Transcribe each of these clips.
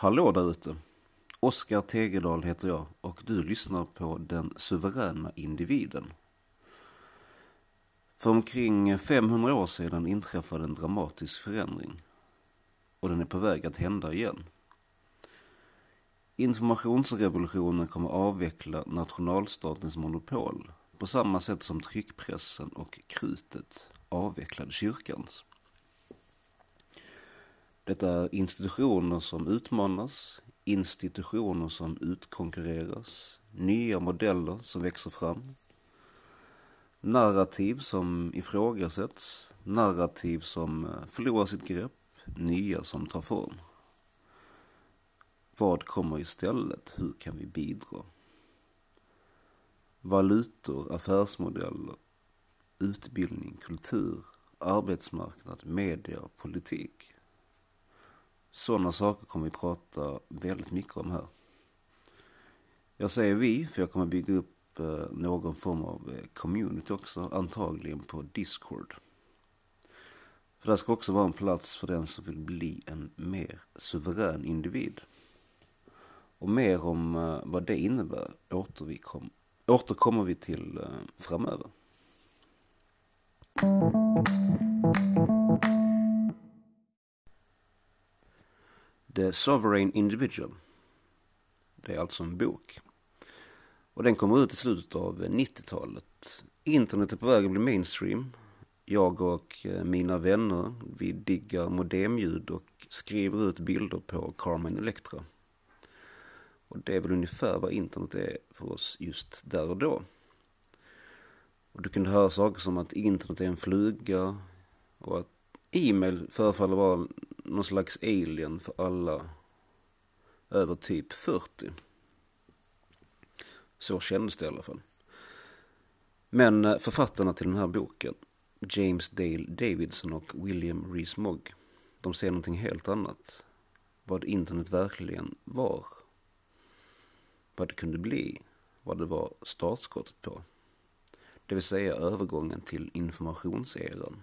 Hallå där ute! Oskar Tegedal heter jag och du lyssnar på Den suveräna individen. För omkring 500 år sedan inträffade en dramatisk förändring. Och den är på väg att hända igen. Informationsrevolutionen kommer avveckla nationalstatens monopol på samma sätt som tryckpressen och krutet avvecklade kyrkans. Detta är institutioner som utmanas, institutioner som utkonkurreras, nya modeller som växer fram, narrativ som ifrågasätts, narrativ som eh, förlorar sitt grepp, nya som tar form. Vad kommer istället? Hur kan vi bidra? Valutor, affärsmodeller, utbildning, kultur, arbetsmarknad, media, politik. Sådana saker kommer vi prata väldigt mycket om här. Jag säger vi, för jag kommer bygga upp eh, någon form av eh, community också, antagligen på Discord. För det ska också vara en plats för den som vill bli en mer suverän individ. Och mer om eh, vad det innebär återkommer vi till framöver. The Sovereign Individual. Det är alltså en bok. Och den kommer ut i slutet av 90-talet. Internet är på väg att bli mainstream. Jag och eh, mina vänner, vi diggar modemljud och skriver ut bilder på Carmen Electra. Och det är väl ungefär vad internet är för oss just där och då. Och du kunde höra saker som att internet är en fluga och att e-mail förefaller vara någon slags alien för alla över typ 40. Så kändes det i alla fall. Men eh, författarna till den här boken, James Dale Davidson och William Rees Mogg, de ser någonting helt annat. Vad internet verkligen var. Vad det kunde bli. Vad det var startskottet på. Det vill säga övergången till informationseran.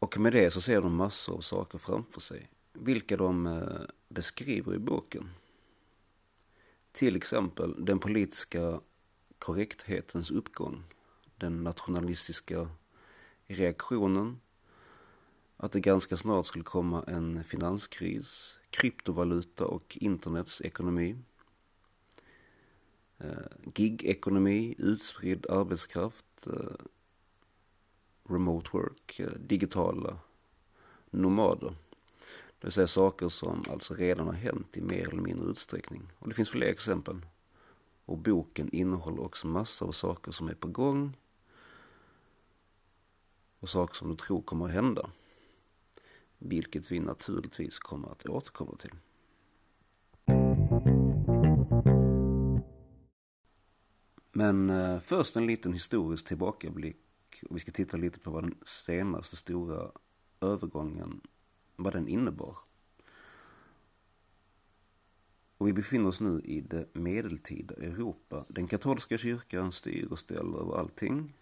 Och med det så ser de massor av saker framför sig, vilka de eh, beskriver i boken. Till exempel den politiska korrekthetens uppgång, den nationalistiska reaktionen, att det ganska snart skulle komma en finanskris, kryptovaluta och internets ekonomi, eh, gigekonomi, utspridd arbetskraft, eh, remote work, eh, digitala nomader. Det vill säga saker som alltså redan har hänt i mer eller mindre utsträckning. Och det finns fler exempel. Och boken innehåller också massor av saker som är på gång och saker som du tror kommer att hända. Vilket vi naturligtvis kommer att återkomma till. Men eh, först en liten historisk tillbakablick och vi ska titta lite på vad den senaste stora övergången, vad den innebar. Och vi befinner oss nu i det medeltida Europa. Den katolska kyrkan styr och ställer över allting.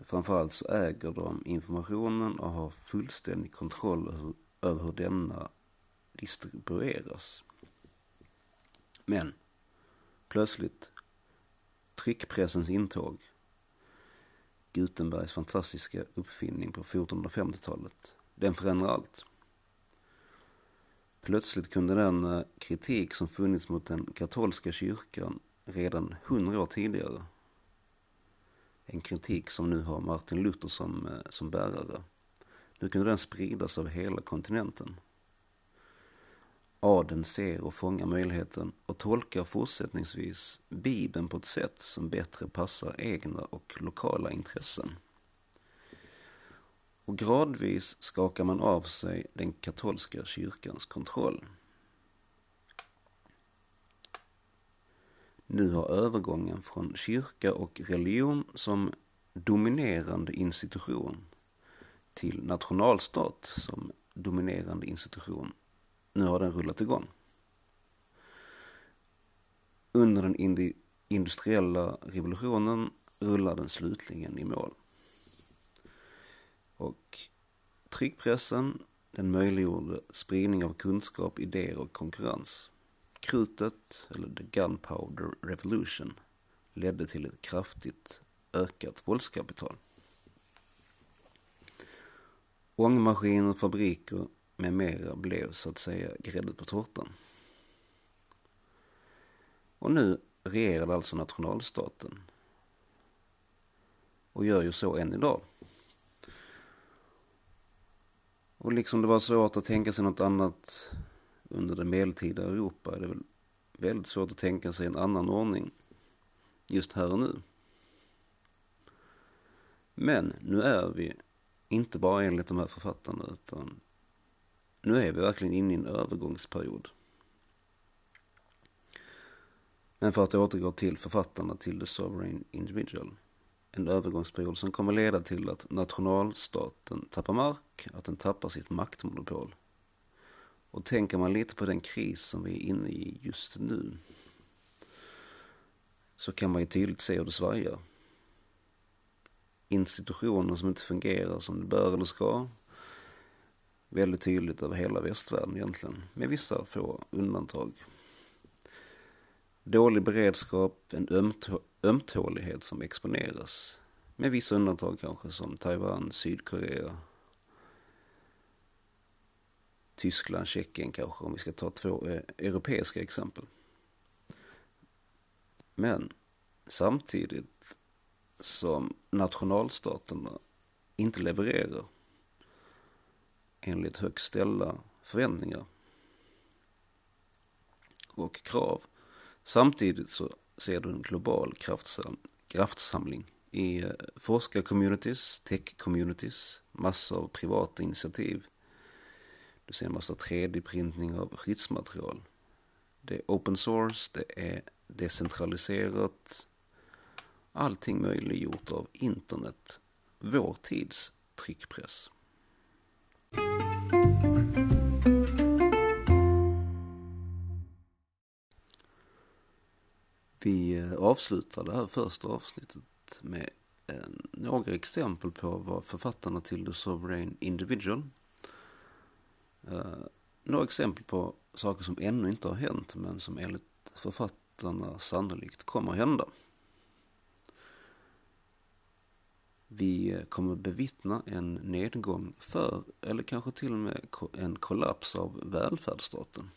Framförallt så äger de informationen och har fullständig kontroll över hur denna distribueras. Men plötsligt tryckpressens intåg Gutenbergs fantastiska uppfinning på 1450-talet. Den förändrar allt. Plötsligt kunde den eh, kritik som funnits mot den katolska kyrkan redan hundra år tidigare, en kritik som nu har Martin Luther som, eh, som bärare, nu kunde den spridas över hela kontinenten. Aden ser och fångar möjligheten och tolkar fortsättningsvis Bibeln på ett sätt som bättre passar egna och lokala intressen. Och gradvis skakar man av sig den katolska kyrkans kontroll. Nu har övergången från kyrka och religion som dominerande institution till nationalstat som dominerande institution nu har den rullat igång. Under den industriella revolutionen rullar den slutligen i mål. Och tryckpressen Den möjliggjorde spridning av kunskap, idéer och konkurrens. Krutet, eller the Gunpowder Revolution, ledde till ett kraftigt ökat våldskapital. Ångmaskiner, fabriker med mera blev så att säga grädde på tårtan. Och nu regerade alltså nationalstaten. Och gör ju så än idag. Och liksom det var svårt att tänka sig något annat under det medeltida Europa är det väl väldigt svårt att tänka sig en annan ordning just här och nu. Men nu är vi inte bara enligt de här författarna utan nu är vi verkligen inne i en övergångsperiod. Men för att återgå till författarna till The Sovereign Individual. En övergångsperiod som kommer leda till att nationalstaten tappar mark, att den tappar sitt maktmonopol. Och tänker man lite på den kris som vi är inne i just nu så kan man ju tydligt se hur det svajar. Institutioner som inte fungerar som det bör eller ska. Väldigt tydligt över hela västvärlden egentligen, med vissa få undantag. Dålig beredskap, en ömtå ömtålighet som exponeras. Med vissa undantag kanske som Taiwan, Sydkorea, Tyskland, Tjeckien kanske om vi ska ta två eh, europeiska exempel. Men samtidigt som nationalstaterna inte levererar enligt högt ställda förväntningar och krav. Samtidigt så ser du en global kraftsam, kraftsamling i eh, forskarcommunities, tech-communities, massor av privata initiativ. Du ser en massa 3D-printning av skyddsmaterial. Det är open source, det är decentraliserat. Allting möjliggjort av internet, vår tids tryckpress. Vi eh, avslutar det här första avsnittet med eh, några exempel på vad författarna till The Sovereign Individual eh, några exempel på saker som ännu inte har hänt men som enligt författarna sannolikt kommer hända. Vi eh, kommer bevittna en nedgång för, eller kanske till och med en kollaps av välfärdsstaten.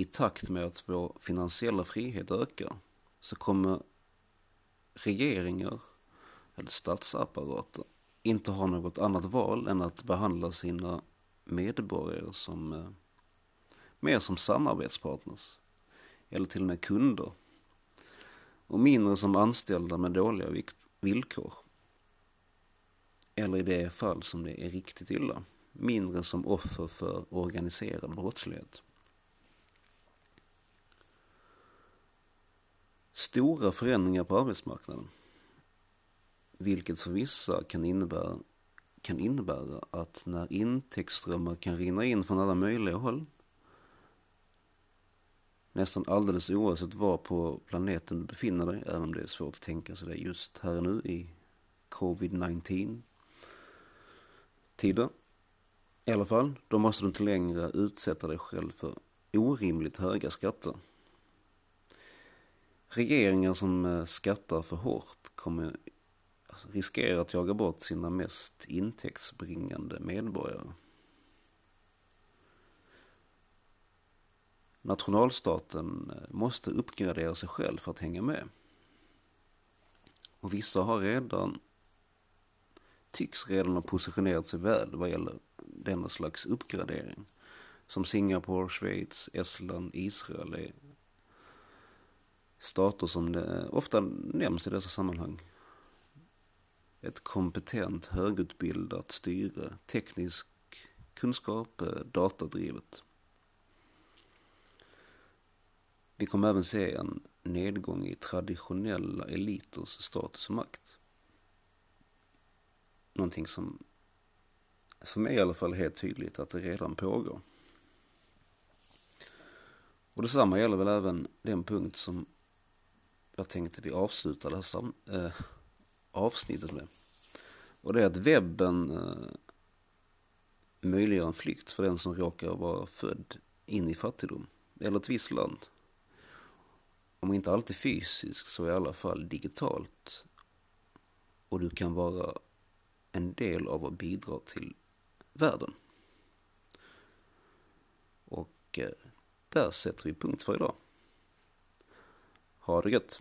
i takt med att vår finansiella frihet ökar så kommer regeringar eller statsapparater inte ha något annat val än att behandla sina medborgare som eh, mer som samarbetspartners eller till och med kunder och mindre som anställda med dåliga villkor. Eller i det fall som det är riktigt illa, mindre som offer för organiserad brottslighet. stora förändringar på arbetsmarknaden. Vilket för vissa kan innebära, kan innebära att när intäktsströmmar kan rinna in från alla möjliga håll nästan alldeles oavsett var på planeten du befinner dig, även om det är svårt att tänka sig det just här och nu i covid-19 tider. I alla fall, då måste du inte längre utsätta dig själv för orimligt höga skatter regeringar som eh, skattar för hårt kommer alltså, riskera att jaga bort sina mest intäktsbringande medborgare. Nationalstaten eh, måste uppgradera sig själv för att hänga med. Och vissa har redan, tycks redan ha positionerat sig väl vad gäller denna slags uppgradering. Som Singapore, Schweiz, Estland, Israel är stater som det ofta nämns i dessa sammanhang. Ett kompetent, högutbildat styre, teknisk kunskap, eh, datadrivet. Vi kommer även se en nedgång i traditionella eliters status och makt. Någonting som för mig i alla fall är helt tydligt att det redan pågår. Och detsamma gäller väl även den punkt som jag tänkte vi avslutar det här sam, äh, avsnittet med. Och det är att webben äh, möjliggör en flykt för den som råkar vara född in i fattigdom eller ett visst land. Om inte alltid fysiskt så i alla fall digitalt. Och du kan vara en del av att bidra till världen. Och eh, där sätter vi punkt för idag. Ha det gött!